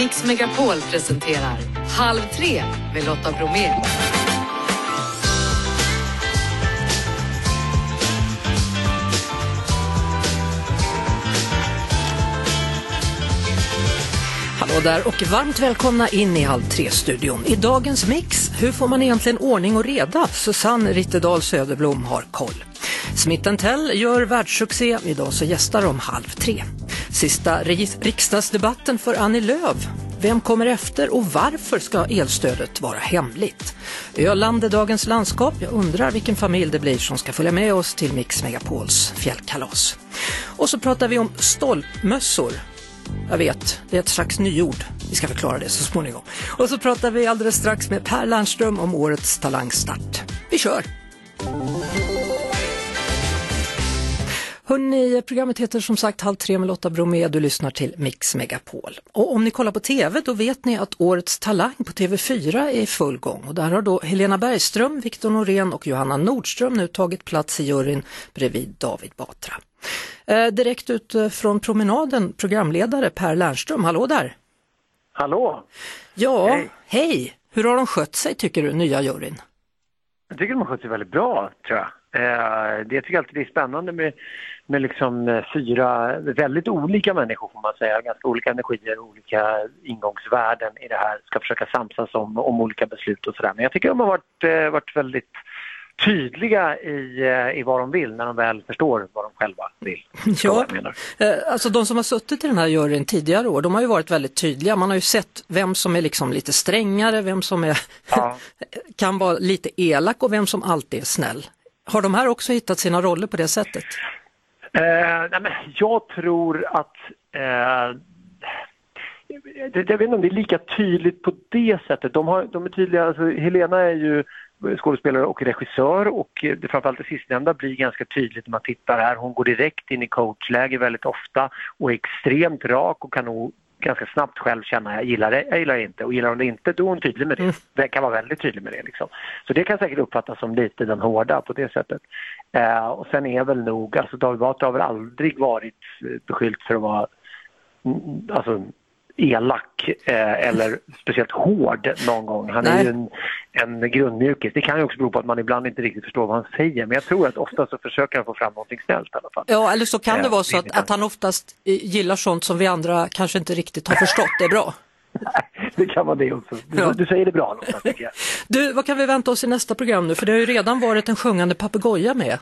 Mix Megapol presenterar Halv tre med Lotta Bromé. Hallå där och varmt välkomna in i Halv tre-studion. I dagens mix, hur får man egentligen ordning och reda? Susanne Rittedal Söderblom har koll. Smith Tell gör världssuccé, idag så gästar de Halv tre. Sista riksdagsdebatten för Annie Lööf. Vem kommer efter och varför ska elstödet vara hemligt? Öland är dagens landskap. Jag undrar vilken familj det blir som ska följa med oss till Mix Megapols fjällkalas. Och så pratar vi om stolpmössor. Jag vet, det är ett slags nyord. Vi ska förklara det så småningom. Och så pratar vi alldeles strax med Per Lernström om årets talangstart. Vi kör! Hörrni, programmet heter som sagt Halv tre med Lotta Bromé. Du lyssnar till Mix Megapol. Och om ni kollar på TV då vet ni att årets Talang på TV4 är i full gång. Och där har då Helena Bergström, Viktor Norén och Johanna Nordström nu tagit plats i juryn bredvid David Batra. Eh, direkt ut eh, från promenaden, programledare Per Lernström, hallå där! Hallå! Ja, hej. hej! Hur har de skött sig tycker du, nya juryn? Jag tycker de har skött sig väldigt bra, tror jag. Eh, det jag tycker alltid det är spännande med, med liksom eh, fyra väldigt olika människor får man säga, ganska olika energier och olika ingångsvärden i det här, ska försöka samsas om, om olika beslut och sådär. Men jag tycker de har varit, eh, varit väldigt tydliga i, i vad de vill när de väl förstår vad de själva vill. Ja, alltså de som har suttit i den här juryn tidigare år, de har ju varit väldigt tydliga. Man har ju sett vem som är liksom lite strängare, vem som är, ja. kan vara lite elak och vem som alltid är snäll. Har de här också hittat sina roller på det sättet? Eh, nej men jag tror att eh, jag vet inte om det är lika tydligt på det sättet. De, har, de är tydliga, alltså Helena är ju skådespelare och regissör och eh, det, framförallt det sistnämnda blir ganska tydligt när man tittar här. Hon går direkt in i coachläge väldigt ofta och är extremt rak och kan nog ganska snabbt själv känna jag gillar det, jag gillar det inte och gillar hon det inte då är hon tydlig med det. Mm. Det kan vara väldigt tydlig med det liksom. Så det kan säkert uppfattas som lite den hårda på det sättet. Eh, och sen är väl nog, alltså David Batra har väl aldrig varit beskylld för att vara mm, alltså, elak eh, eller speciellt hård någon gång. Han Nej. är ju en, en grundmjukis. Det kan ju också bero på att man ibland inte riktigt förstår vad han säger men jag tror att ofta så försöker han få fram någonting snällt i alla fall. Ja eller så kan det eh, vara så att, att han oftast gillar sånt som vi andra kanske inte riktigt har förstått. Det är bra. det kan vara det också. Du, ja. du säger det bra Lotta, tycker jag. Du, vad kan vi vänta oss i nästa program nu? För det har ju redan varit en sjungande papegoja med.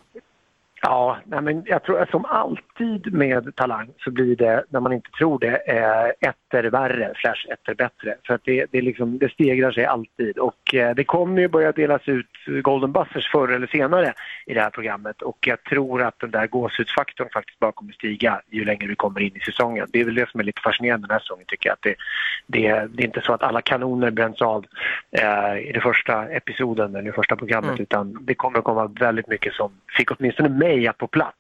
Ja, nej men jag tror att som alltid med Talang så blir det, när man inte tror det, eh, etter värre slash etter bättre. För att det, det, liksom, det stegrar sig alltid och eh, det kommer ju börja delas ut Golden Buzzers förr eller senare i det här programmet och jag tror att den där gåshudsfaktorn faktiskt bara kommer stiga ju längre vi kommer in i säsongen. Det är väl det som är lite fascinerande den här säsongen tycker jag. Att det, det, det är inte så att alla kanoner bränns av eh, i den första episoden eller i första programmet mm. utan det kommer att komma väldigt mycket som fick åtminstone mig att på plats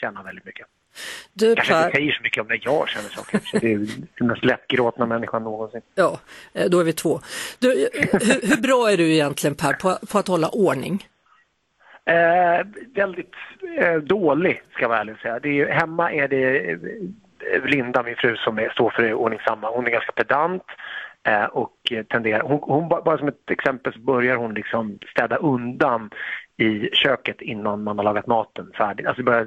känna väldigt mycket. Du, Kanske per... inte säger så mycket om när jag känner saker. Så det är den mest lättgråtna människan någonsin. Ja, eh, då är vi två. Du, hur, hur, bra är du egentligen Per på, på att hålla ordning? Eh, väldigt eh, dålig ska jag vara ärlig säga. Det är, hemma är det eh, Linda, min fru, som är, står för det ordningsamma. Hon är ganska pedant eh, och tenderar, hon, hon, bara som ett exempel så börjar hon liksom städa undan i köket innan man har lagat maten färdigt. Alltså börja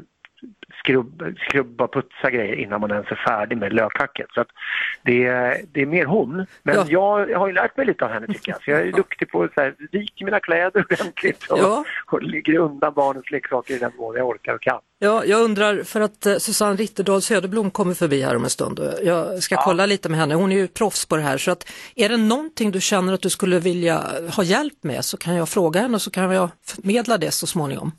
skrubba, skrubba putsa grejer innan man ens är färdig med lökhacket. Så det, är, det är mer hon. Men ja. jag, jag har ju lärt mig lite av henne tycker jag. Så jag är duktig på att vika mina kläder ordentligt och, ja. och ligger undan barnens leksaker i den mån jag orkar och kan. Ja, jag undrar för att eh, Susanne Ritterdahl Söderblom kommer förbi här om en stund och jag ska ja. kolla lite med henne. Hon är ju proffs på det här så att är det någonting du känner att du skulle vilja ha hjälp med så kan jag fråga henne och så kan jag förmedla det så småningom.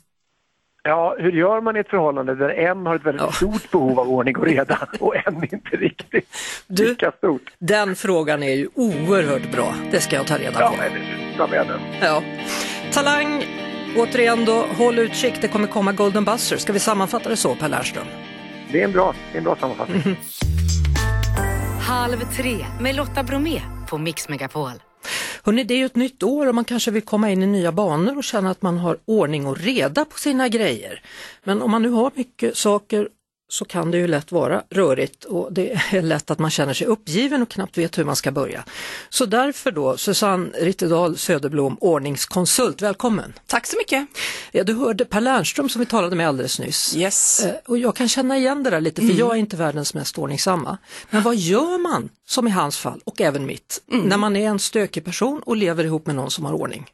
Ja, hur gör man i ett förhållande där en har ett väldigt ja. stort behov av ordning och reda och en inte riktigt du, lika stort? Den frågan är ju oerhört bra, det ska jag ta reda på. Ja, ta med den. Ja. Talang, återigen då, håll utkik, det kommer komma Golden Buzzer. Ska vi sammanfatta det så, Per Lernström? Det är en bra, det är en bra sammanfattning. Halv tre med Lotta Bromé på Mix Megapol. Hörrni, det är ju ett nytt år och man kanske vill komma in i nya banor och känna att man har ordning och reda på sina grejer. Men om man nu har mycket saker så kan det ju lätt vara rörigt och det är lätt att man känner sig uppgiven och knappt vet hur man ska börja. Så därför då Susanne Rittedal Söderblom, ordningskonsult, välkommen! Tack så mycket! Ja, du hörde Per Lernström som vi talade med alldeles nyss. Yes. Eh, Och jag kan känna igen det där lite för Mm. jag är inte världens mest ordningsamma. Men vad gör man, som i hans fall och även mitt, Mm. när man är en stökig person och lever ihop med någon som har ordning?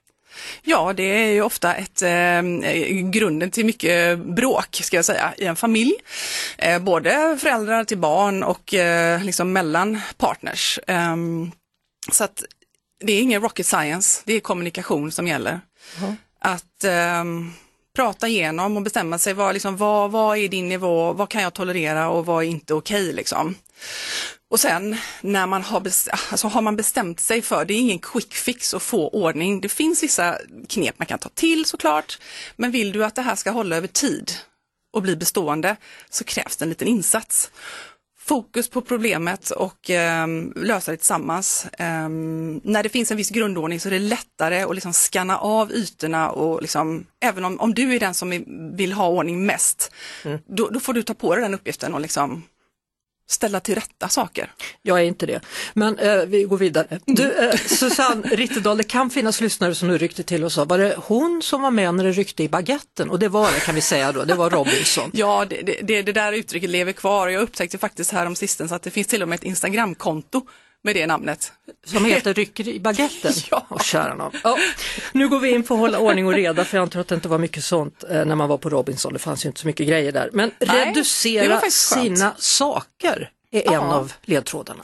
Ja, det är ju ofta ett, eh, grunden till mycket bråk, ska jag säga, i en familj. Eh, både föräldrar till barn och eh, liksom mellan partners. Ehm, så att det är ingen rocket science, det är kommunikation som gäller. Ja. Att ehm, prata igenom och bestämma sig vad, liksom, vad, vad är din nivå, vad kan jag tolerera och vad är inte okej liksom. Och sen när man har, bes- alltså har man bestämt sig för, det är ingen quick fix att få ordning. Det finns vissa knep man kan ta till såklart, men vill du att det här ska hålla över tid och bli bestående så krävs det en liten insats. Fokus på problemet och ehm, lösa det tillsammans. Ehm, när det finns en viss grundordning så är det lättare att liksom scanna av ytorna och liksom, även om, om du är den som vill ha ordning mest, då, då får du ta på dig den uppgiften och liksom ställa till rätta saker. Jag är inte det. Men eh, vi går vidare. Du, Mm. eh, Susanne Rittedal, det kan finnas lyssnare som nu ryckte till och sa, var det hon som var med när det ryckte i baguetten? Och det var det kan vi säga då, det var Robinson. Ja, det, det, det, det där uttrycket lever kvar och jag upptäckte faktiskt här om sistens att det finns till och med ett Instagramkonto med det namnet. Som heter Rycker i baguetten. Ja. Åh, kära nån. ja. Nu går vi in på att hålla ordning och reda för jag antar att det inte var mycket sånt eh, när man var på Robinson. Det fanns ju inte så mycket grejer där. Men Nej, reducera sina saker är en Ja. av ledtrådarna.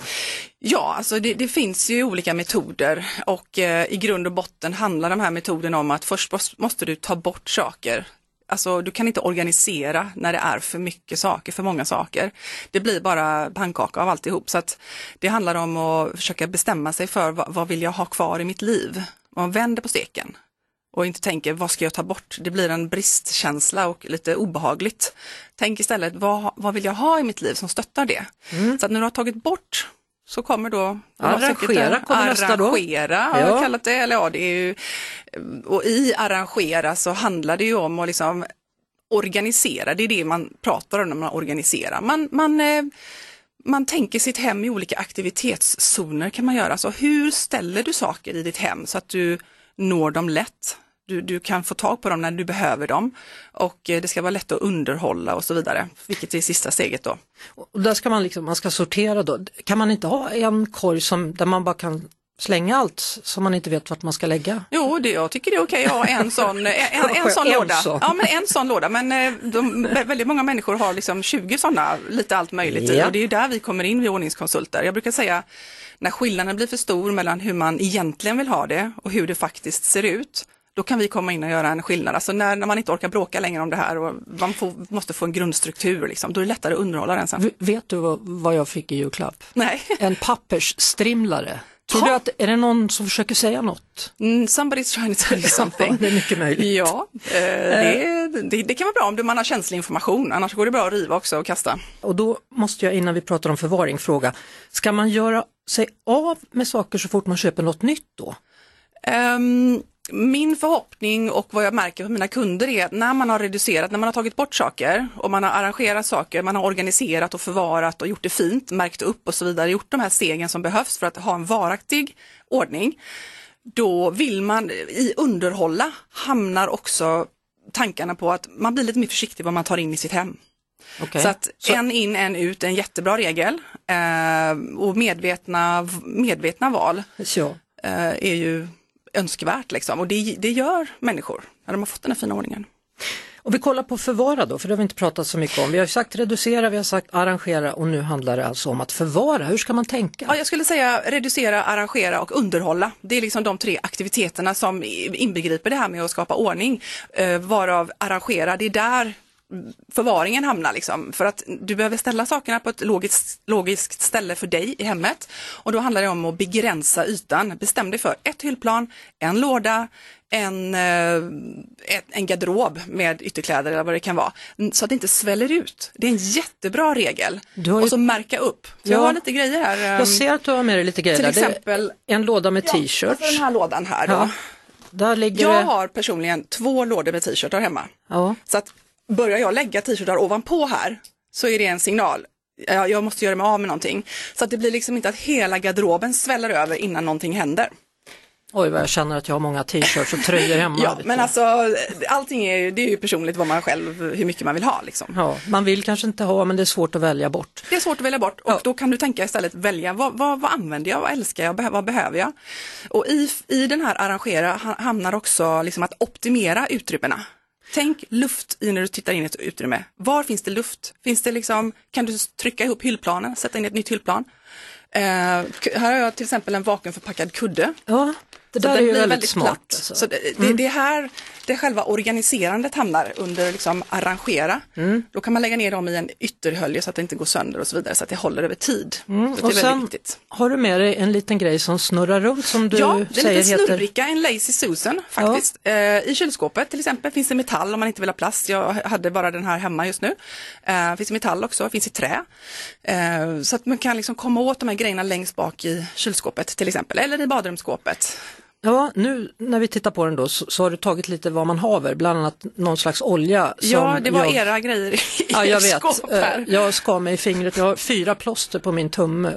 Ja, alltså det, det finns ju olika metoder och eh, i grund och botten handlar de här metoderna om att först mås- måste du ta bort saker. Alltså du kan inte organisera när det är för mycket saker, för många saker. Det blir bara pannkaka av alltihop. Så att det handlar om att försöka bestämma sig för vad, vad vill jag ha kvar i mitt liv? Man vänder på steken och inte tänker vad ska jag ta bort? Det blir en bristkänsla och lite obehagligt. Tänk istället vad, vad vill jag ha i mitt liv som stöttar det? Så att när du har tagit bort så kommer då Arrangera kommer nästa då. Arrangera har Ja. jag kallat det. Eller ja, det är ju, och i arrangera så handlar det ju om att liksom organisera. Det är det man pratar om när man organiserar. Man, man, eh, man tänker sitt hem i olika aktivitetszoner kan man göra. Så hur ställer du saker i ditt hem så att du når dem lätt? Du, du kan få tag på dem när du behöver dem och eh, det ska vara lätt att underhålla och så vidare, vilket är sista steget då. Och där ska man, liksom, man ska sortera då. Kan man inte ha en korg som, där man bara kan slänga allt som man inte vet vart man ska lägga? Jo, det, jag tycker det är okej att ha en sån, en, en, en sån låda. Ja, men en sån låda. Men eh, de, väldigt många människor har liksom 20 sådana, lite allt möjligt i. Ja. Och det är där vi kommer in, vi ordningskonsulter. Jag brukar säga, när skillnaden blir för stor mellan hur man egentligen vill ha det och hur det faktiskt ser ut, då kan vi komma in och göra en skillnad. Alltså när, när man inte orkar bråka längre om det här och man får, måste få en grundstruktur, liksom, då är det lättare att underhålla den sen. Vet du vad, vad jag fick i julklapp? Nej. En pappersstrimlare. Tror Ha. du att, är det någon som försöker säga något? Mm, somebody's trying to tell you something. det är mycket möjligt. Ja, eh, det, det, det kan vara bra om man har känslig information, annars går det bra att riva också och kasta. Och då måste jag innan vi pratar om förvaring fråga, ska man göra sig av med saker så fort man köper något nytt då? Ehm, min förhoppning och vad jag märker på mina kunder är att när man har reducerat, när man har tagit bort saker och man har arrangerat saker, man har organiserat och förvarat och gjort det fint, märkt upp och så vidare, gjort de här stegen som behövs för att ha en varaktig ordning, då vill man i underhålla hamnar också tankarna på att man blir lite mer försiktig vad man tar in i sitt hem. Okej. Så att en in, en ut är en jättebra regel. Eh, och medvetna, medvetna val eh, är ju önskvärt liksom. Och det, det gör människor när de har fått den här fina ordningen. Och vi kollar på förvara då, för det har vi inte pratat så mycket om. Vi har sagt reducera, vi har sagt arrangera och nu handlar det alltså om att förvara. Hur ska man tänka? Ja, jag skulle säga reducera, arrangera och underhålla. Det är liksom de tre aktiviteterna som inbegriper det här med att skapa ordning. Eh, varav arrangera, det är där förvaringen hamnar liksom. För att du behöver ställa sakerna på ett logiskt, logiskt ställe för dig i hemmet. Och då handlar det om att begränsa ytan. Bestäm dig för ett hyllplan, en låda, en, eh, en garderob med ytterkläder eller vad det kan vara. Så att det inte sväller ut. Det är en jättebra regel. Ju- Och så märka upp. Så Jag Ja. har lite grejer här. Jag ehm, ser att du har med dig lite grejer till där. Exempel- en låda med Alltså t-shirts. den här lådan här då. Ja. Ligger Jag det... har personligen två lådor med t-shirtar hemma. Ja. Så att börjar jag lägga t-shirtar ovanpå här så är det en signal. Jag jag måste göra mig av med någonting. Så att det blir liksom inte att hela garderoben sväller över innan någonting händer. Oj vad jag känner att jag har många t-shirts och tröjor hemma. Ja, men alltså allting är det är ju personligt vad man själv, hur mycket man vill ha liksom. Ja, man vill kanske inte ha men det är svårt att välja bort. Det är svårt att välja bort och Ja. då kan du tänka istället välja vad, vad, vad använder jag, vad älskar jag, vad behöver jag? Och i, i den här arrangera ha- hamnar också liksom att optimera utrymmena. Tänk luft i när du tittar in i ett utrymme. Var finns det luft? Finns det liksom, kan du trycka ihop hyllplanen, sätta in ett nytt hyllplan? Eh, här har jag till exempel en vakuumförpackad kudde. Ja, det där är ju blir väldigt, smart. platt. alltså. Mm. Så det, det, det är här det själva organiserandet hamnar under liksom arrangera. Mm. Då kan man lägga ner dem i en ytterhölje så att det inte går sönder och så vidare så att det håller över tid. så det är Mm. Och väldigt sen viktigt. har du med dig en liten grej som snurrar runt som du Ja, det är en säger liten heter... snurrbricka, en Lazy Susan faktiskt. Eh, I kylskåpet till exempel finns det metall om man inte vill ha plast. Jag hade bara den här hemma just nu. Eh, finns det metall också, finns i trä. Eh, så att man kan liksom komma åt de här grejerna längst bak i kylskåpet till exempel, eller i badrumsskåpet. Ja, nu när vi tittar på den då så, så har du tagit lite vad man haver, bland annat någon slags olja. Som Ja, det var jag... era grejer i Ja, jag vet. skåp Eh, här. Jag skar mig i fingret, jag har fyra plåster på min tumme.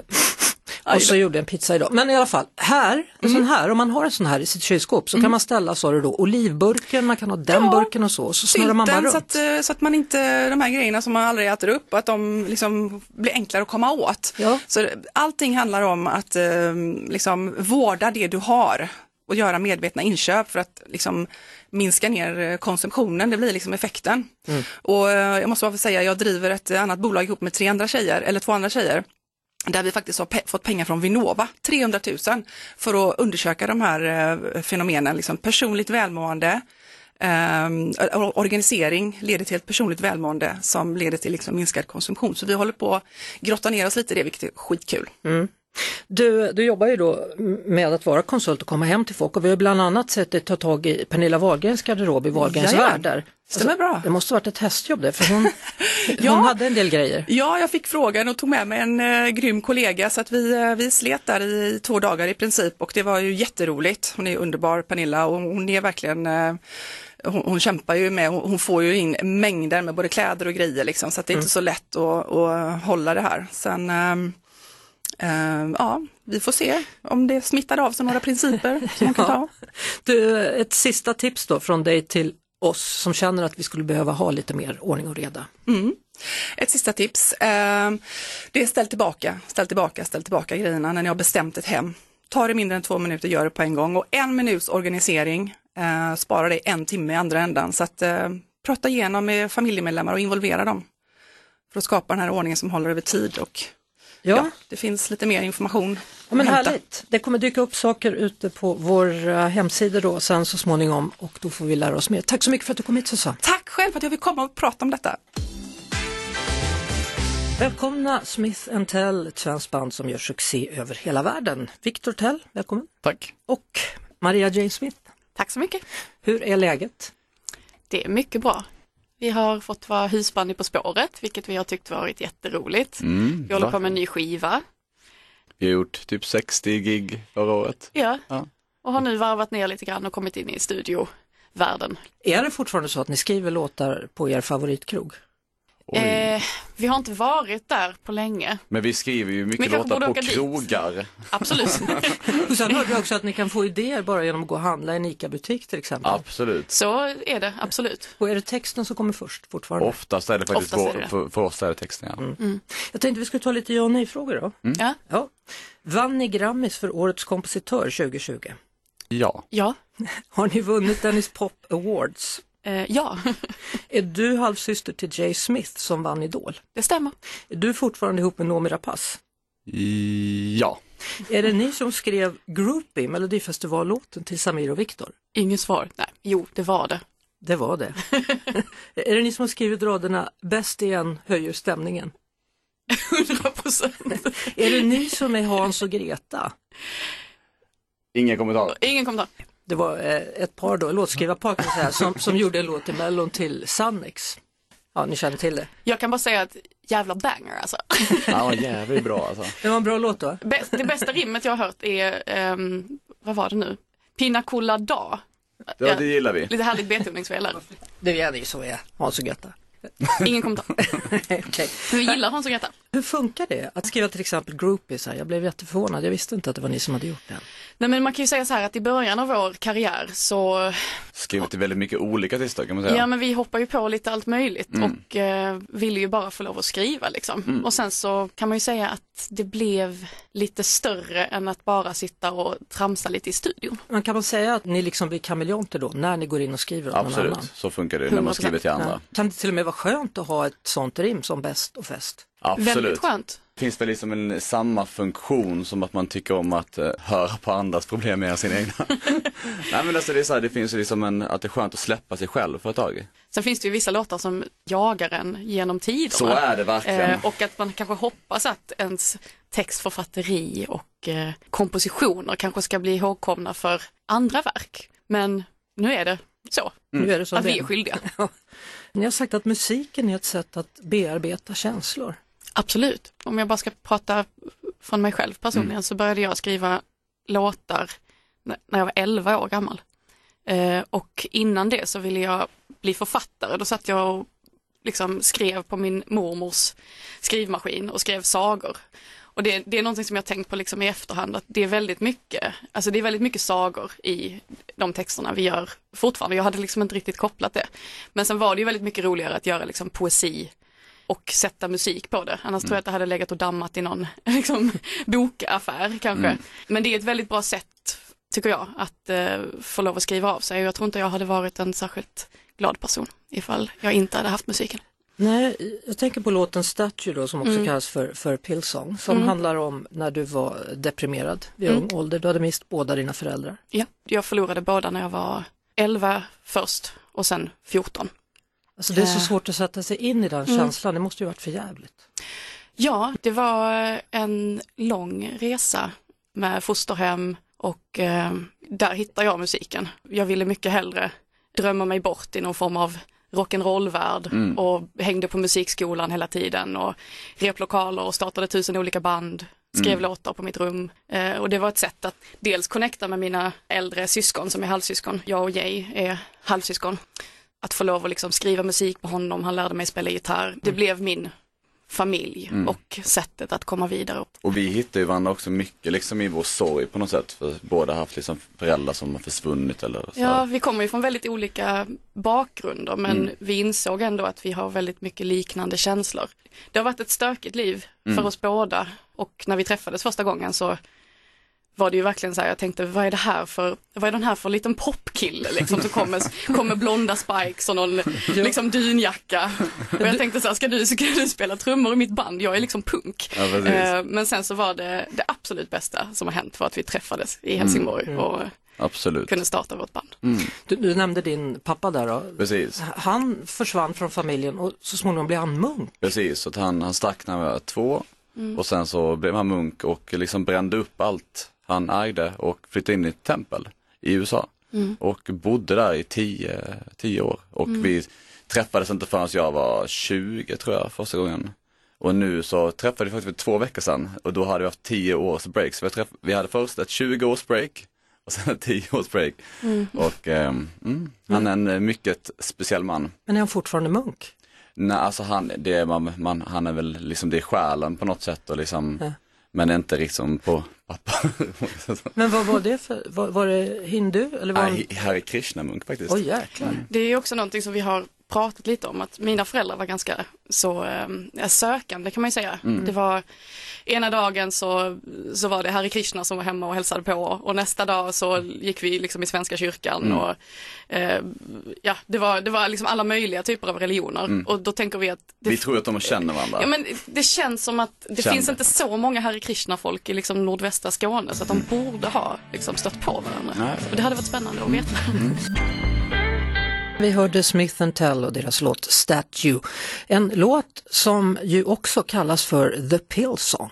Och så gjorde jag en pizza idag. Men i alla fall, här, en sån här, om man har en sån här i sitt kylskåp så kan man ställa, sa du då, olivburken, man kan ha den Ja, burken och så, och så snurrar man bara runt. så att, eh, så att man inte, de här grejerna som man aldrig äter upp, att de liksom blir enklare att komma åt. Ja. Så allting handlar om att eh, liksom vårda det du har och göra medvetna inköp för att liksom minska ner eh, konsumtionen, det blir liksom effekten. Mm. Och eh, jag måste bara säga, jag driver ett annat bolag ihop med tre andra tjejer, eller två andra tjejer, där vi faktiskt har pe- fått pengar från Vinnova, 300 000, för att undersöka de här eh, fenomenen, liksom personligt välmående, or- organisering leder till ett personligt välmående som leder till liksom minskad konsumtion. Så vi håller på att grotta ner oss lite i det, vilket är skitkul. Du, du jobbar ju då med att vara konsult och komma hem till folk och vi har bland annat sett dig ta tag i Pernilla Wahlgrens garderob i Wahlgrens Jajamän. värld där. Stämmer bra. Det måste varit ett hästjobb det, för hon, Ja. hon hade en del grejer. Ja, jag fick frågan och tog med mig en eh, grym kollega så att vi, eh, vi slet där i två dagar i princip och det var ju jätteroligt. Hon är underbar Pernilla och hon är verkligen eh, hon, hon kämpar ju med, hon, får ju in mängder med både kläder och grejer liksom så att det är inte så lätt att, att hålla det här. Sen ehm, ja, vi får se om det smittar av sig några principer som man kan ta. Du, ett sista tips då från dig till oss som känner att vi skulle behöva ha lite mer ordning och reda. Ett sista tips. Eh, det är ställ tillbaka, ställ tillbaka, ställ tillbaka grejerna när ni har bestämt ett hem. Ta det mindre än två minuter, gör det på en gång och en minuts organisering eh, sparar dig en timme i andra ändan. Så att eh, prata igenom med familjemedlemmar och involvera dem för att skapa den här ordningen som håller över tid och Ja, ja, det finns lite mer information Ja, men härligt. Det kommer dyka upp saker ute på vår eh, hemsida då sen så småningom och då får vi lära oss mer. Tack så mycket för att du kom hit Susanne. Tack själv för att jag fick komma och prata om detta. Välkomna Smith Tell, ett svenskt band som gör succé över hela världen. Victor Tell, välkommen. Tack. Och Maria Jane Smith, Tack så mycket. hur är läget? Det är mycket bra. Vi har fått vara husband i På spåret, vilket vi har tyckt varit jätteroligt. Mm, Vi håller va? på med en ny skiva. Vi har gjort typ 60 gig förra året. Ja. Ja. Och har nu varvat ner lite grann och kommit in i studiovärlden. Är det fortfarande så att ni skriver låtar på er favoritkrog? Eh, vi har inte varit där på länge. Men vi skriver ju mycket låtar på åka dit. krogar. Absolut. Och sen hörde jag också att ni kan få idéer bara genom att gå och handla i en ICA-butik till exempel. Absolut. Så är det absolut. Och är det texten som kommer först fortfarande? Oftast är det faktiskt Oftast är vår, det. För, för oss är det texten. Ja. Jag tänkte vi skulle ta lite ja och nej-frågor då. Ja. Ja. Vann ni Grammis för Årets kompositör 2020? ja. Ja. Har ni vunnit Dennis Pop Awards? Eh, ja, Är du halvsyster till Jay Smith som vann Idol? det stämmer. Är du fortfarande ihop med Noomi Rapace? Ja. Är det ni som skrev Groupie, Melodifestivallåten till Samir och Viktor? Inget svar. Nej, jo, det var det. Det var det. är det ni som har skrivit raderna Bäst igen höjer stämningen? 100 procent. Är det ni som är Hans och Greta? Ingen kommentar. Ingen kommentar. Det var eh, ett par då, låtskrivarpar kan jag säga, som, som gjorde en låt till Mellon till Sannex. Ja, ni känner till det. Jag kan bara säga att jävla banger alltså. Ja, jävligt bra alltså. Det var en bra låt då. Det bästa rimmet jag har hört är, ehm, vad var det nu? Pina colada. Ja, det gillar vi. Lite härligt betungningsfel där. Det är ni som är Hans och Greta. Ingen kommentar. Okej. Men vi gillar Hans och Greta. Hur funkar det att skriva till exempel groupies här? Jag blev jätteförvånad, jag visste inte att det var ni som hade gjort det. Nej men man kan ju säga så här att i början av vår karriär så, Skrivit till väldigt mycket olika artister kan man säga. ja men vi hoppar ju på lite allt möjligt Mm. och eh, ville ju bara få lov att skriva liksom. Och sen så kan man ju säga att det blev lite större än att bara sitta och tramsa lite i studion. Men kan man säga att ni liksom blir kameleonter då, när ni går in och skriver om någon Absolut, annan? så funkar det när man 100%. skriver till andra. Ja. Kan det till och med vara skönt att ha ett sånt rim som bäst och fest? Absolut. Väldigt skönt. Finns väl liksom en samma funktion som att man tycker om att eh, höra på andras problem mer än sina egna. Nej men alltså det är så här, det finns ju liksom en, att det är skönt att släppa sig själv för ett tag. Sen finns det ju vissa låtar som jagar en genom tiderna. Så är det verkligen. Eh, och att man kanske hoppas att ens textförfatteri och eh, kompositioner kanske ska bli ihågkomna för andra verk. Men nu är det så, Nu är det som att det vi är skyldiga. Ni har sagt att musiken är ett sätt att bearbeta känslor. Absolut. Om jag bara ska prata från mig själv personligen Mm. så började jag skriva låtar när jag var 11 år gammal. Eh, och innan det så ville jag bli författare. Då satt jag och liksom skrev på min mormors skrivmaskin och skrev sagor. Och det, det är någonting som jag tänkt på liksom i efterhand att det är väldigt mycket, alltså det är väldigt mycket sagor i de texterna vi gör fortfarande. Jag hade liksom inte riktigt kopplat det. Men sen var det ju väldigt mycket roligare att göra liksom poesi och sätta musik på det. Annars tror jag att det hade legat och dammat i någon liksom, bokaffär kanske. Men det är ett väldigt bra sätt, tycker jag, att eh, få lov att skriva av sig. Jag tror inte jag hade varit en särskilt glad person ifall jag inte hade haft musiken. Nej, jag tänker på låten Statue då som också Mm. kallas för, för Pillsong som Mm. handlar om när du var deprimerad vid Mm. ung ålder. Du hade mist båda dina föräldrar. Ja, jag förlorade båda när jag var 11 först och sen 14. Alltså det är så Eh. svårt att sätta sig in i den Mm. känslan, det måste ju varit för jävligt. Ja, det var en lång resa med fosterhem och eh, där hittade jag musiken. Jag ville mycket hellre drömma mig bort i någon form av rock'n'roll-värld Mm. och hängde på musikskolan hela tiden och replokaler och startade tusen olika band, skrev Mm. låtar på mitt rum. Eh, och det var ett sätt att dels connecta med mina äldre syskon som är halvsyskon. Jag och Jay är halvsyskon. Att få lov att liksom skriva musik med honom, han lärde mig spela gitarr. Det blev min familj Mm. och sättet att komma vidare. Och vi hittar ju varandra också mycket liksom i vår sorg på något sätt. För båda har haft liksom föräldrar som har försvunnit eller så. Ja, vi kommer ju från väldigt olika bakgrunder men Mm. vi insåg ändå att vi har väldigt mycket liknande känslor. Det har varit ett stökigt liv för Mm. oss båda och när vi träffades första gången så var det ju verkligen så här, jag tänkte vad är det här för, vad är den här för liten popkille liksom som kommer, kommer blonda spikes och någon liksom dynjacka. Och jag tänkte så här, ska du, ska du spela trummor i mitt band? Jag är liksom punk. Ja. Eh, Men sen så var det det absolut bästa som har hänt var att vi träffades i Helsingborg Mm. och Absolut. kunde starta vårt band. Mm. Du, du nämnde din pappa där då. Precis. Han försvann från familjen och så småningom blev han munk. Precis, så att han, han stack när han var två Mm. och sen så blev han munk och liksom brände upp allt han ägde och flyttade in i ett tempel i USA. Mm. Och bodde där i tio, tio år och vi träffades inte förrän jag var 20 tror jag första gången. Och nu så träffade vi faktiskt för två veckor sedan och då hade vi haft 10 års break. Så vi, träff- vi hade först ett 20 års break och sen ett 10 års break. Och ehm, mm, han är en eh, mycket speciell man. Men är han fortfarande munk? Nej, alltså han, det är, man, man, han är väl liksom, det är själen på något sätt och liksom, Ja. Men inte liksom på pappa. Men vad var det för, var, var det hindu eller var han... Nej, Hare Krishna-munk faktiskt. Oj jäklar. Det är också någonting som vi har pratat lite om att mina föräldrar var ganska så eh, sökande kan man ju säga. Det var ena dagen så, så var det Hare Krishna som var hemma och hälsade på och nästa dag så gick vi liksom i Svenska kyrkan och eh, ja, det var, det var liksom alla möjliga typer av religioner och då tänker vi att det Vi tror att de känner varandra. Ja men det känns som att det Känner. finns inte så många Hare Krishna-folk i liksom nordvästra Skåne så att de borde ha liksom stött på varandra. Nej. Och det hade varit spännande att veta. Vi hörde Smith Tell och deras låt Statue. En låt som ju också kallas för The Pill Song.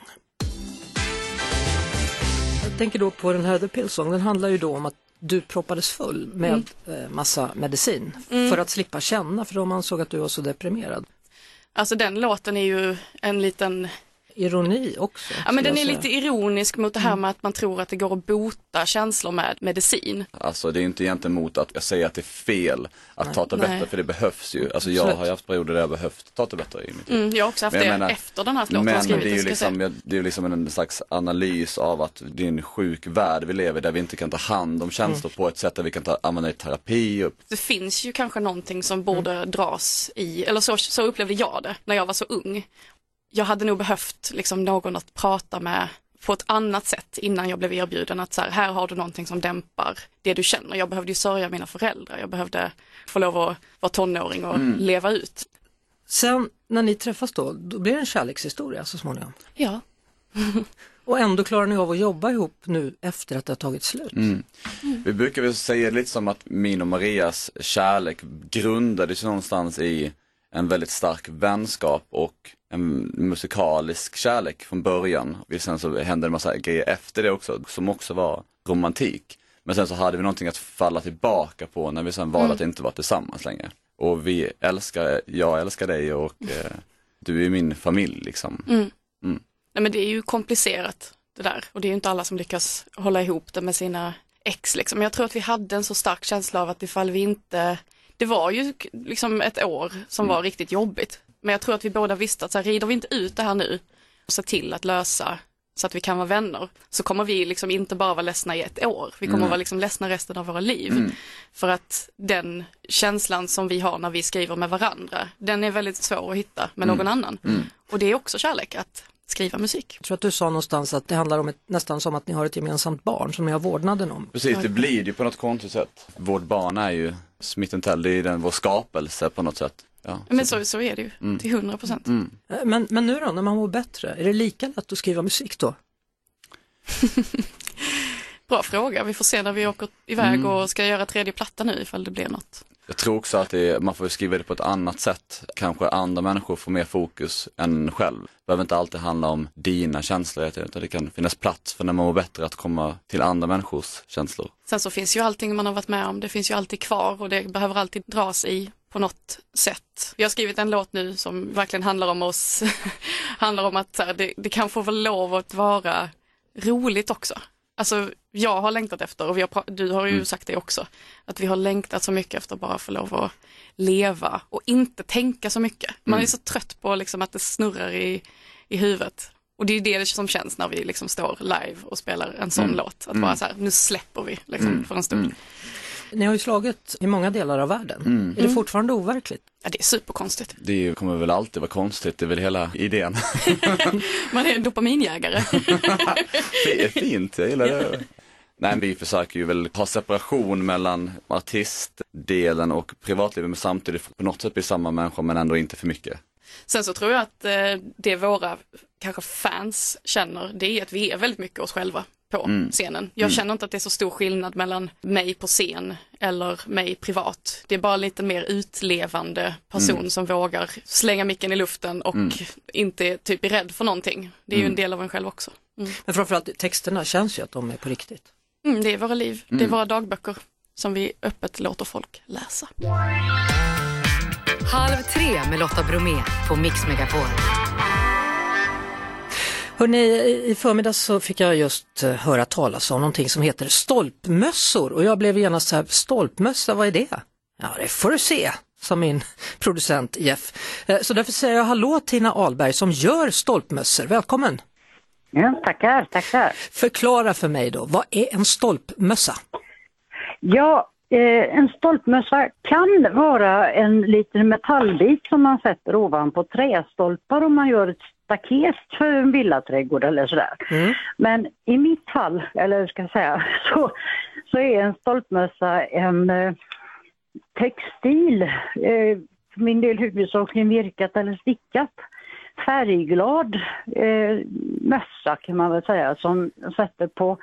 Jag tänker då på den här The Pill Song, den handlar ju då om att du proppades full med eh, massa medicin för att slippa känna för de ansåg att du var så deprimerad. Alltså den låten är ju en liten ironi också. Ja men den är lite ironisk mot det Mm. här med att man tror att det går att bota känslor med medicin. Alltså det är inte egentligen mot att jag säger att det är fel att ta tabletter Nej. för det behövs ju. Alltså jag Absolut. har ju haft perioder där jag behövt ta tabletter i mitt liv. Mm, jag har också haft Men det menar- efter den här låten Men skrivit. det är ju liksom, jag- det är ju liksom en slags analys av att det är en sjuk värld vi lever i där vi inte kan ta hand om känslor på ett sätt där vi kan ta, använda i terapi. Och, det finns ju kanske någonting som borde dras i, eller så, så upplevde jag det när jag var så ung. Jag hade nog behövt liksom någon att prata med på ett annat sätt innan jag blev erbjuden att så här, här har du någonting som dämpar det du känner. Jag behövde ju sörja mina föräldrar, jag behövde få lov att vara tonåring och leva ut. Sen när ni träffas då, då blir det en kärlekshistoria så småningom. Ja, Och ändå klarar ni av att jobba ihop nu efter att det har tagit slut. Vi brukar väl säga lite som att min och Marias kärlek grundades någonstans i en väldigt stark vänskap och en musikalisk kärlek från början. Och Sen så hände en massa grejer efter det också som också var romantik. Men sen så hade vi någonting att falla tillbaka på när vi sen valde att inte vara tillsammans längre. Och vi älskar, jag älskar dig och eh, du är min familj liksom. Nej, men det är ju komplicerat det där och det är ju inte alla som lyckas hålla ihop det med sina ex. Liksom. Men jag tror att vi hade en så stark känsla av att ifall vi inte, det var ju liksom ett år som var riktigt jobbigt. Men jag tror att vi båda visste att så här, rider vi inte ut det här nu och ser till att lösa så att vi kan vara vänner så kommer vi liksom inte bara vara ledsna i ett år. Vi kommer vara liksom ledsna resten av våra liv. För att den känslan som vi har när vi skriver med varandra, den är väldigt svår att hitta med någon annan. Och det är också kärlek att skriva musik. Jag tror att du sa någonstans att det handlar om ett, nästan som att ni har ett gemensamt barn som ni har vårdnaden om. Precis, det blir det ju på något konstigt sätt. Vårt barn är ju Smith Tell, det är den, vår skapelse på något sätt. Ja, Men så, så är det ju, till 100 procent. Eh, Men, men nu då, när man mår bättre, är det lika lätt att skriva musik då? Bra fråga, vi får se när vi åker iväg och ska göra tredje platta nu ifall det blir något. Jag tror också att det är, man får skriva det på ett annat sätt. Kanske andra människor får mer fokus än själv. Det behöver inte alltid handla om dina känslor, utan det kan finnas plats för när man mår bättre att komma till andra människors känslor. Sen så finns ju allting man har varit med om, det finns ju alltid kvar och det behöver alltid dras i på något sätt. Vi har skrivit en låt nu som verkligen handlar om oss, handlar om att här, det, det kan få lov att vara roligt också. Alltså jag har längtat efter, och har, du har ju sagt det också, att vi har längtat så mycket efter bara få lov att leva och inte tänka så mycket. Man är så trött på liksom att det snurrar i, i huvudet. Och det är det som känns när vi liksom står live och spelar en sån låt. Att bara så här, nu släpper vi liksom för en stund. Ni har ju slagit i många delar av världen. Är det fortfarande overkligt? Ja, det är superkonstigt. Det kommer väl alltid vara konstigt, det är väl hela idén. Man är en dopaminjägare. det är fint, jag gillar det. Nej, vi försöker ju väl ha separation mellan artistdelen och privatlivet men samtidigt på något sätt bli samma människa men ändå inte för mycket. Sen så tror jag att eh, det våra kanske fans känner, det är att vi är väldigt mycket oss själva på scenen. Jag känner inte att det är så stor skillnad mellan mig på scen eller mig privat. Det är bara lite mer utlevande person som vågar slänga micken i luften och inte typ är rädd för någonting. Det är ju en del av en själv också. Mm. Men framförallt texterna känns ju att de är på riktigt. Mm, det är våra liv, det är våra dagböcker som vi öppet låter folk läsa. Halv tre med Lotta Bromé på Mix Megapol. Hörrni, i förmiddags så fick jag just eh, höra talas om någonting som heter stolpmössor och jag blev genast så här, stolpmössa, vad är det? Ja, det får du se, sa min producent Jeff. Eh, Så därför säger jag hallå Tina Ahlberg som gör stolpmössor, välkommen! Ja, tackar, tackar. Förklara för mig då, vad är en stolpmössa? Ja, en stolpmössa kan vara en liten metallbit som man sätter ovanpå trästolpar om man gör ett staket för en villaträdgård eller sådär. Men i mitt fall, eller ska jag säga, så, så är en stolpmössa en eh, textil, eh, för min del huvudsakligen virkat eller stickat, färgglad eh, mössa kan man väl säga som sätter på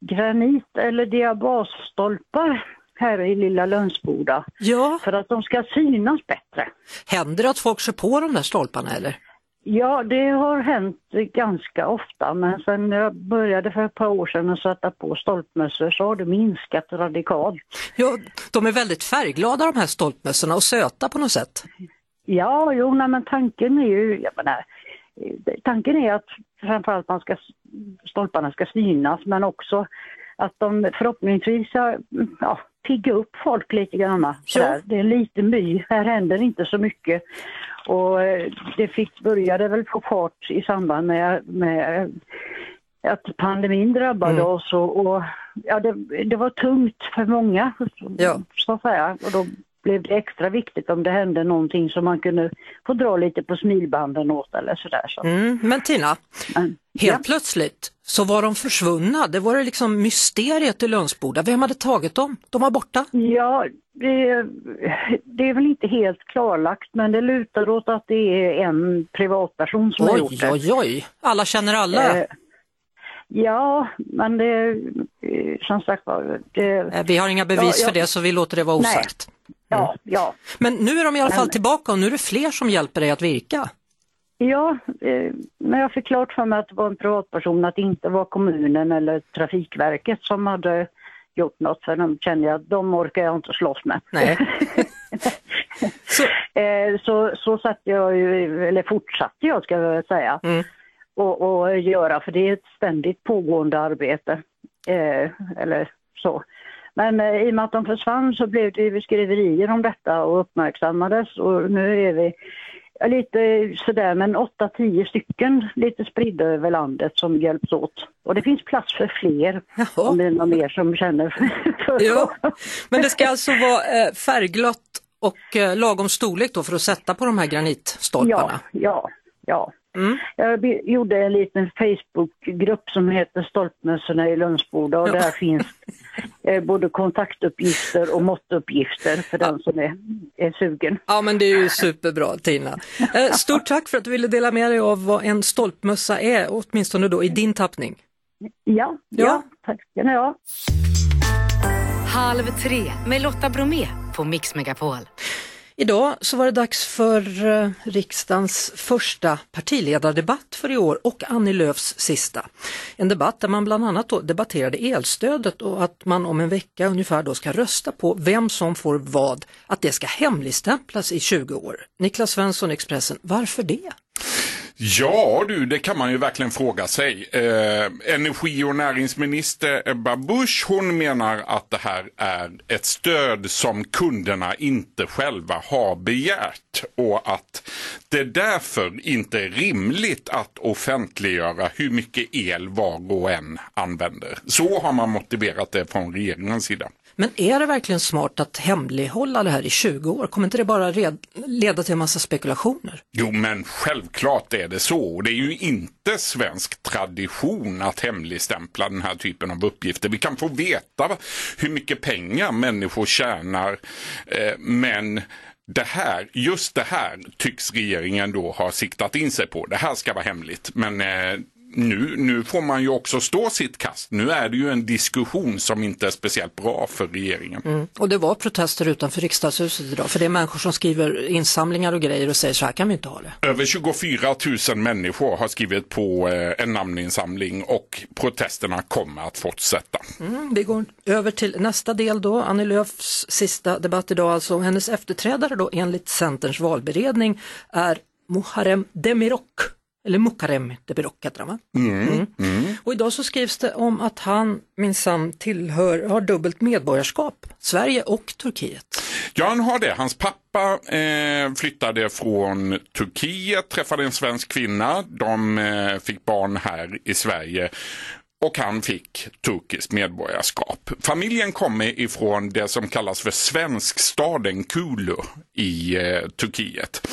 granit eller diabasstolpar här i lilla Lönsboda Ja, för att de ska synas bättre. händer det att folk kör på de där stolparna eller? Ja, det har hänt ganska ofta men sen jag började för ett par år sedan att sätta på stolpmössor så har det minskat radikalt. Ja, de är väldigt färgglada de här stolpmössorna och söta på något sätt. Ja, jo, nej, men tanken är ju, jag menar, tanken är att framförallt man ska, stolparna ska synas men också att de förhoppningsvis ja, pigga upp folk lite grann. Det är lite my, här händer inte så mycket. Och eh, det fick, började väl få fart i samband med, med att pandemin drabbade Mm. oss och, och ja, det, det var tungt för många Ja. så att säga. Och då blev det extra viktigt om det hände någonting som man kunde få dra lite på smilbanden åt eller sådär. Så. Mm, men Tina, Men, helt ja. plötsligt så var de försvunna. Det var det liksom mysteriet i Lönsboda. Vem hade tagit dem? De var borta. Ja, det, det är väl inte helt klarlagt men det lutar åt att det är en privatperson som har gjort Oj, det. oj, oj. Alla känner alla. Eh, Ja, men det, eh, som sagt var, det, Eh, Vi har inga bevis Ja, ja. för det så vi låter det vara Nej. Ja, ja. Men nu är de i alla fall Men- tillbaka och nu är det fler som hjälper dig att virka. Ja, eh, när jag fick klart för mig att det var en privatperson, att det inte var kommunen eller Trafikverket som hade gjort något, för de känner jag att de orkar jag inte slåss med. Nej. Så, Eh, så, så satt jag ju, eller fortsatte jag ska jag säga, Mm. och, och göra, för det är ett ständigt pågående arbete. Eh, eller så. Men eh, i och med att de försvann så blev det ju skriverier om detta och uppmärksammades och nu är vi ja, lite sådär, men 8-10 stycken lite spridda över landet som hjälps åt. Och det finns plats för fler, Jaha. om det är någon mer som känner för ja. Men det ska alltså vara eh, färgglött och eh, lagom storlek då för att sätta på de här Ja, granitstolparna. ja, ja. Mm. Jag gjorde en liten Facebookgrupp som heter Stolpmössorna i Lönsboda och där finns eh, både kontaktuppgifter och måttuppgifter för den som är, är sugen. Ja men det är ju superbra Tina. Eh, Stort tack för att du ville dela med dig av vad en stolpmössa är, åtminstone då i din tappning. Ja, Ja. ja. tack ska ni ha. Halv tre med Lotta Bromé på Mix Megapol. Idag så var det dags för eh, riksdagens första partiledardebatt för i år och Annie Lööfs sista. En debatt där man bland annat debatterade elstödet och att man om en vecka ungefär då ska rösta på vem som får vad, att det ska hemligstämplas i 20 år. Niklas Svensson, Expressen, varför det? Ja du, det kan man ju verkligen fråga sig. Eh, energi och näringsminister Ebba Busch hon menar att det här är ett stöd som kunderna inte själva har begärt och att det därför inte är rimligt att offentliggöra hur mycket el var och en använder. Så har man motiverat det från regeringens sida. Men är det verkligen smart att hemlighålla det här i 20 år? Kommer inte det bara red- leda till en massa spekulationer? Jo, men självklart är det så. Och Det är ju inte svensk tradition att hemligstämpla den här typen av uppgifter. Vi kan få veta hur mycket pengar människor tjänar, eh, men det här, just det här tycks regeringen då ha siktat in sig på. Det här ska vara hemligt. Men eh, nu, nu får man ju också stå sitt kast. Nu är det ju en diskussion som inte är speciellt bra för regeringen. Och det var protester utanför riksdagshuset idag, för det är människor som skriver insamlingar och grejer och säger så här kan vi inte ha det. Över 24 000 människor har skrivit på eh, en namninsamling och protesterna kommer att fortsätta. Mm, vi går över till nästa del då, Annie Lööfs sista debatt idag alltså. Hennes efterträdare då enligt Centerns valberedning är Muharrem Demirok. Eller Mukarrem Demirok heter han va? Mm. Och idag så skrivs det om att han minsann tillhör, har dubbelt medborgarskap, Sverige och Turkiet. Ja, han har det. Hans pappa eh, flyttade från Turkiet, träffade en svensk kvinna. De eh, fick barn här i Sverige. Och han fick turkiskt medborgarskap. Familjen kommer ifrån det som kallas för svenskstaden Kulu i eh, Turkiet.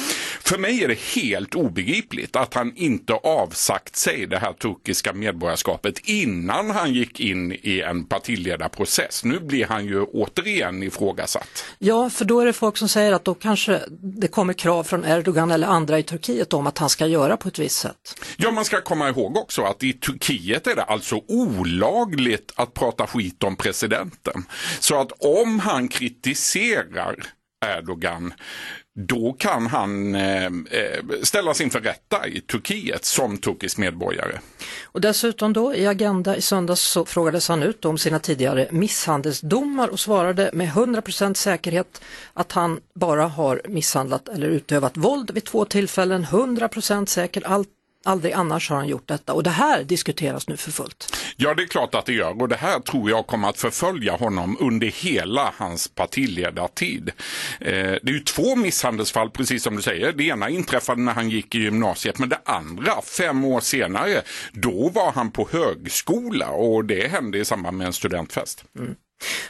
För mig är det helt obegripligt att han inte avsagt sig det här turkiska medborgarskapet innan han gick in i en partiledarprocess. Nu blir han ju återigen ifrågasatt. Ja, för då är det folk som säger att då kanske det kommer krav från Erdogan eller andra i Turkiet om att han ska göra på ett visst sätt. Ja, man ska komma ihåg också att i Turkiet är det alltså olagligt att prata skit om presidenten. Så att om han kritiserar Erdogan då kan han eh, eh, ställas inför rätta i Turkiet som turkisk medborgare. Och dessutom då i Agenda i söndags så frågades han ut om sina tidigare misshandelsdomar och svarade med 100% säkerhet att han bara har misshandlat eller utövat våld vid två tillfällen, 100% säker, allt Aldrig annars har han gjort detta och det här diskuteras nu för fullt. Ja, det är klart att det gör och det här tror jag kommer att förfölja honom under hela hans partiledartid. Eh, det är ju två misshandelsfall, precis som du säger. Det ena inträffade när han gick i gymnasiet, men det andra, fem år senare, då var han på högskola och det hände i samband med en studentfest. Mm.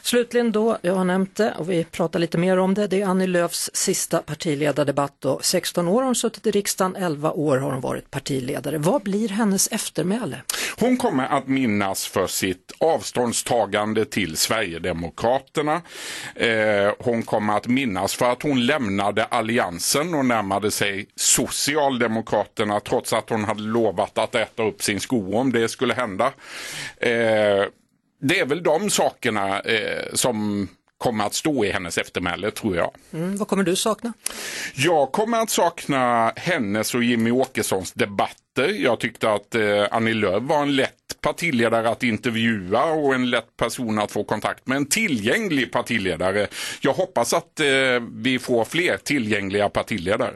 Slutligen då, jag har nämnt det och vi pratar lite mer om det, det är Annie Lööfs sista partiledardebatt och 16 år har hon suttit i riksdagen, 11 år har hon varit partiledare. Vad blir hennes eftermäle? Hon kommer att minnas för sitt avståndstagande till Sverigedemokraterna. Eh, hon kommer att minnas för att hon lämnade alliansen och närmade sig Socialdemokraterna trots att hon hade lovat att äta upp sin sko om det skulle hända. Eh, det är väl de sakerna eh, som kommer att stå i hennes eftermäle tror jag. Mm, vad kommer du sakna? Jag kommer att sakna hennes och Jimmy Åkessons debatter. Jag tyckte att eh, Annie Lööf var en lätt partiledare att intervjua och en lätt person att få kontakt med. En tillgänglig partiledare. Jag hoppas att eh, vi får fler tillgängliga partiledare.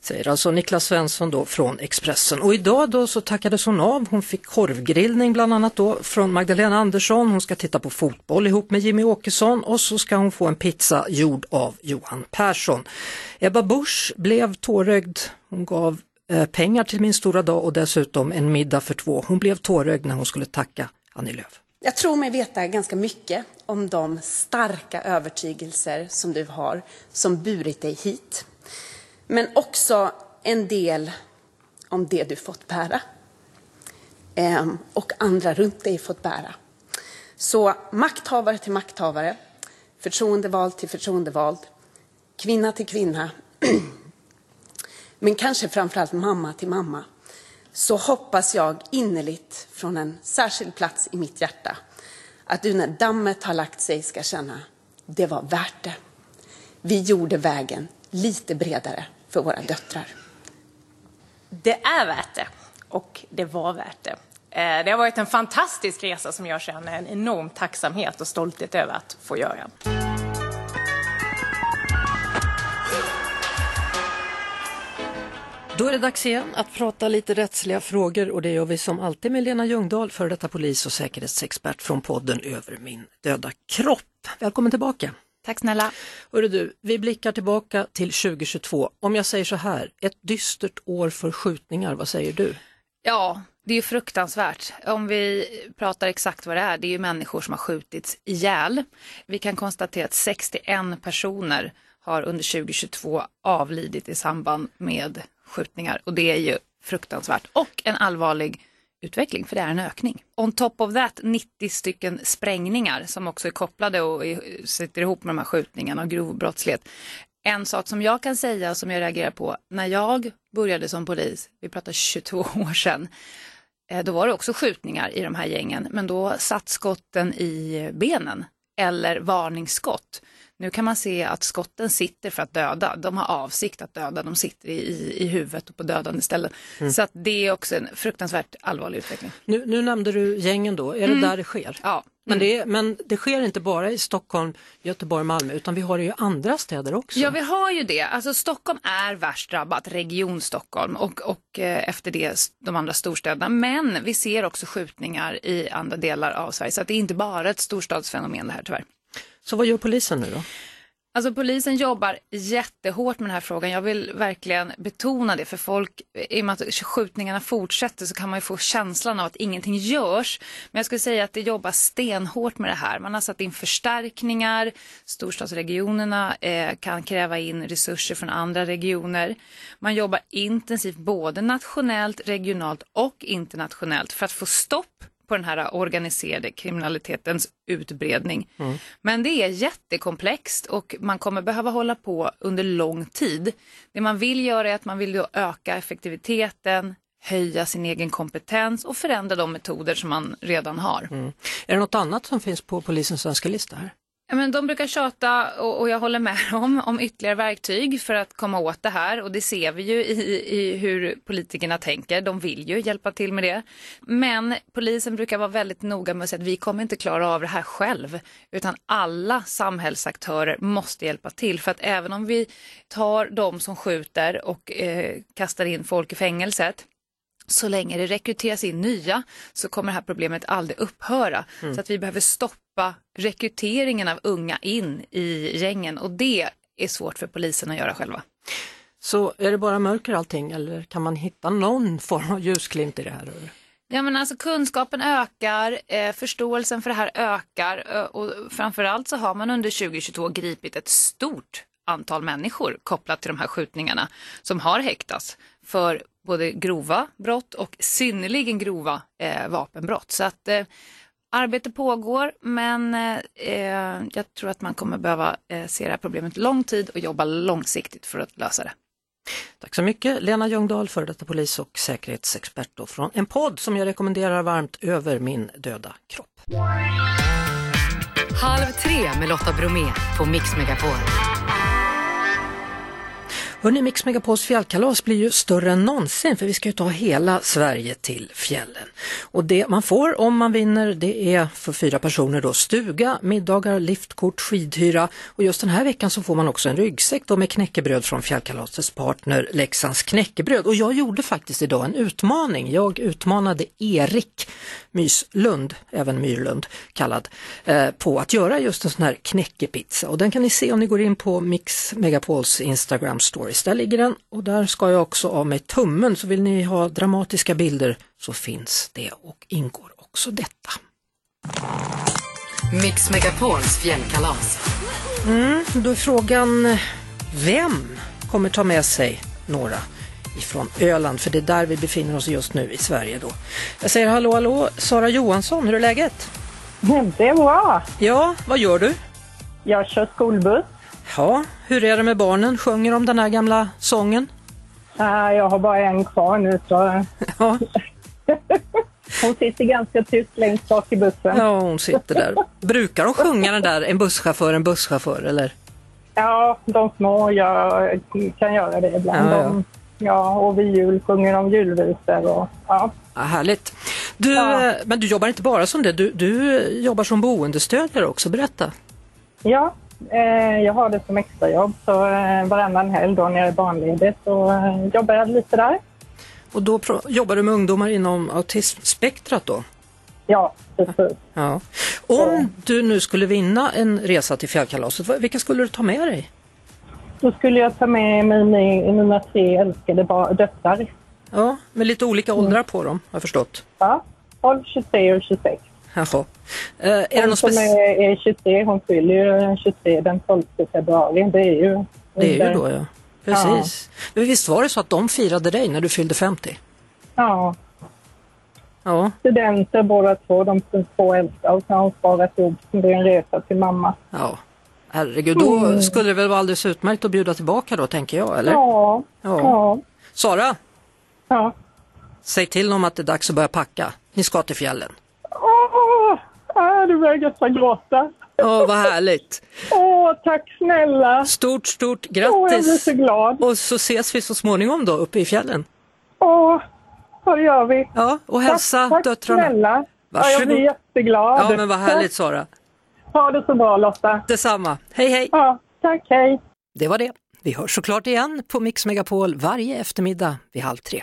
Säger alltså Niklas Svensson då från Expressen. Och idag då så tackades hon av. Hon fick korvgrillning bland annat då från Magdalena Andersson. Hon ska titta på fotboll ihop med Jimmy Åkesson och så ska hon få en pizza gjord av Johan Persson. Ebba Busch blev tårögd. Hon gav eh, pengar till Min stora dag och dessutom en middag för två. Hon blev tårögd när hon skulle tacka Annie Lööf. Jag tror mig veta ganska mycket om de starka övertygelser som du har som burit dig hit men också en del om det du fått bära ehm, och andra runt dig fått bära. Så makthavare till makthavare, förtroendevald till förtroendevald, kvinna till kvinna, men kanske framförallt mamma till mamma, så hoppas jag innerligt från en särskild plats i mitt hjärta att du när dammet har lagt sig ska känna det var värt det. Vi gjorde vägen lite bredare för våra döttrar. Det är värt det och det var värt det. Eh, det har varit en fantastisk resa som jag känner en enorm tacksamhet och stolthet över att få göra. Då är det dags igen att prata lite rättsliga frågor och det gör vi som alltid med Lena Ljungdahl, före detta polis och säkerhetsexpert från podden Över min döda kropp. Välkommen tillbaka! Tack snälla. Hörru du, vi blickar tillbaka till 2022. Om jag säger så här, ett dystert år för skjutningar, vad säger du? Ja, det är fruktansvärt. Om vi pratar exakt vad det är, det är ju människor som har skjutits ihjäl. Vi kan konstatera att 61 personer har under 2022 avlidit i samband med skjutningar och det är ju fruktansvärt och en allvarlig utveckling, för det är en ökning. On top of that 90 stycken sprängningar som också är kopplade och sitter ihop med de här skjutningarna och grov brottslighet. En sak som jag kan säga som jag reagerar på, när jag började som polis, vi pratar 22 år sedan, eh, då var det också skjutningar i de här gängen, men då satt skotten i benen eller varningsskott. Nu kan man se att skotten sitter för att döda. De har avsikt att döda. De sitter i, i huvudet och på dödande ställen. Mm. Så att det är också en fruktansvärt allvarlig utveckling. Nu, nu nämnde du gängen då. Är mm. det där det sker? Ja. Men det, men det sker inte bara i Stockholm, Göteborg, Malmö utan vi har det i andra städer också. Ja vi har ju det. Alltså Stockholm är värst drabbat, Region Stockholm och, och eh, efter det de andra storstäderna. Men vi ser också skjutningar i andra delar av Sverige så det är inte bara ett storstadsfenomen det här tyvärr. Så vad gör polisen nu då? Alltså polisen jobbar jättehårt med den här frågan. Jag vill verkligen betona det för folk, i och med att skjutningarna fortsätter så kan man ju få känslan av att ingenting görs. Men jag skulle säga att det jobbas stenhårt med det här. Man har satt in förstärkningar, storstadsregionerna eh, kan kräva in resurser från andra regioner. Man jobbar intensivt både nationellt, regionalt och internationellt för att få stopp på den här organiserade kriminalitetens utbredning. Mm. Men det är jättekomplext och man kommer behöva hålla på under lång tid. Det man vill göra är att man vill öka effektiviteten, höja sin egen kompetens och förändra de metoder som man redan har. Mm. Är det något annat som finns på polisens önskelista här? Men de brukar tjata, och, och jag håller med dem, om ytterligare verktyg för att komma åt det här. Och det ser vi ju i, i hur politikerna tänker. De vill ju hjälpa till med det. Men polisen brukar vara väldigt noga med att säga att vi kommer inte klara av det här själv. Utan alla samhällsaktörer måste hjälpa till. För att även om vi tar de som skjuter och eh, kastar in folk i fängelset så länge det rekryteras in nya så kommer det här problemet aldrig upphöra. Mm. Så att vi behöver stoppa rekryteringen av unga in i gängen och det är svårt för polisen att göra själva. Så är det bara mörker allting eller kan man hitta någon form av ljusglimt i det här? Ja, men alltså kunskapen ökar, eh, förståelsen för det här ökar eh, och framförallt så har man under 2022 gripit ett stort antal människor kopplat till de här skjutningarna som har häktats för både grova brott och synnerligen grova eh, vapenbrott. Så att eh, arbete pågår men eh, jag tror att man kommer behöva eh, se det här problemet lång tid och jobba långsiktigt för att lösa det. Tack så mycket Lena Ljungdahl, före detta polis och säkerhetsexpert då, från en podd som jag rekommenderar varmt, Över min döda kropp. Halv tre med Lotta Bromé på Mix Megapol. Hörrni, Mix Megapols fjällkalas blir ju större än någonsin för vi ska ju ta hela Sverige till fjällen. Och det man får om man vinner det är för fyra personer då stuga, middagar, liftkort, skidhyra och just den här veckan så får man också en ryggsäck då med knäckebröd från fjällkalasets partner Leksands knäckebröd. Och jag gjorde faktiskt idag en utmaning. Jag utmanade Erik Myslund, även Myrlund kallad, eh, på att göra just en sån här knäckepizza. Och den kan ni se om ni går in på Mix Megapols Instagram story stories. Där ligger den och där ska jag också av mig tummen. Så vill ni ha dramatiska bilder så finns det och ingår också detta. Mix Megapols fjällkalas. Mm, då är frågan, vem kommer ta med sig några ifrån Öland? För det är där vi befinner oss just nu i Sverige då. Jag säger hallå hallå, Sara Johansson, hur är läget? Det är bra. Ja, vad gör du? Jag kör skolbuss. Ja, hur är det med barnen? Sjunger de den här gamla sången? Uh, jag har bara en kvar nu så... Ja. hon sitter ganska tyst längst bak i bussen. Ja, hon sitter där. Brukar de sjunga den där En busschaufför, en busschaufför eller? Ja, de små jag kan göra det ibland. Ja, ja. De, ja, och vid jul sjunger de julvisor och ja. Ja, härligt. Du, Ja. eh, Men du jobbar inte bara som det, du, du jobbar som boendestödjare också, berätta. Ja, jag har det som extrajobb så eh, varannan helg då när jag är barnledig så eh, jobbar jag lite där. Och då jobbar du med ungdomar inom autismspektrat då? Ja, precis. Ja. Om du nu skulle vinna en resa till fjällkalaset, vilka skulle du ta med dig? Då skulle jag ta med mig mi- mina tre älskade döttrar. Ja, med lite olika åldrar på dem, har jag förstått. Ja, 12, 23 och 26. Jaha. Eh, är det Hon något som är, är 23, hon fyller ju 23 den 12 februari. Det är ju... Det är ju då ja. Precis. Men visst var det så att de firade dig när du fyllde 50? Ja, Ja, studenter båda två, de två äldsta och så har hon sparat ihop det är en resa till mamma. ja. Herregud, då Mm. skulle det väl vara alldeles utmärkt att bjuda tillbaka då, tänker jag, eller? Ja, Ja. ja, Sara, ja. säg till dem att det är dags att börja packa. Ni ska till fjällen. Du börjar nästan gråta. Åh, vad härligt! Åh, tack snälla. Stort, stort Åh, jag blir grattis! så glad. Och så ses vi så småningom då uppe i fjällen. Åh, vad gör vi? Ja, och hälsa tack, tack döttrarna. snälla. Ja, jag Varsågod. blir jätteglad. Ja, men vad härligt Sara. Ha det så bra Lotta. Detsamma. Hej, hej! Ja, tack, hej. Det var det. Vi hörs såklart igen på Mix Megapol varje eftermiddag vid halv tre.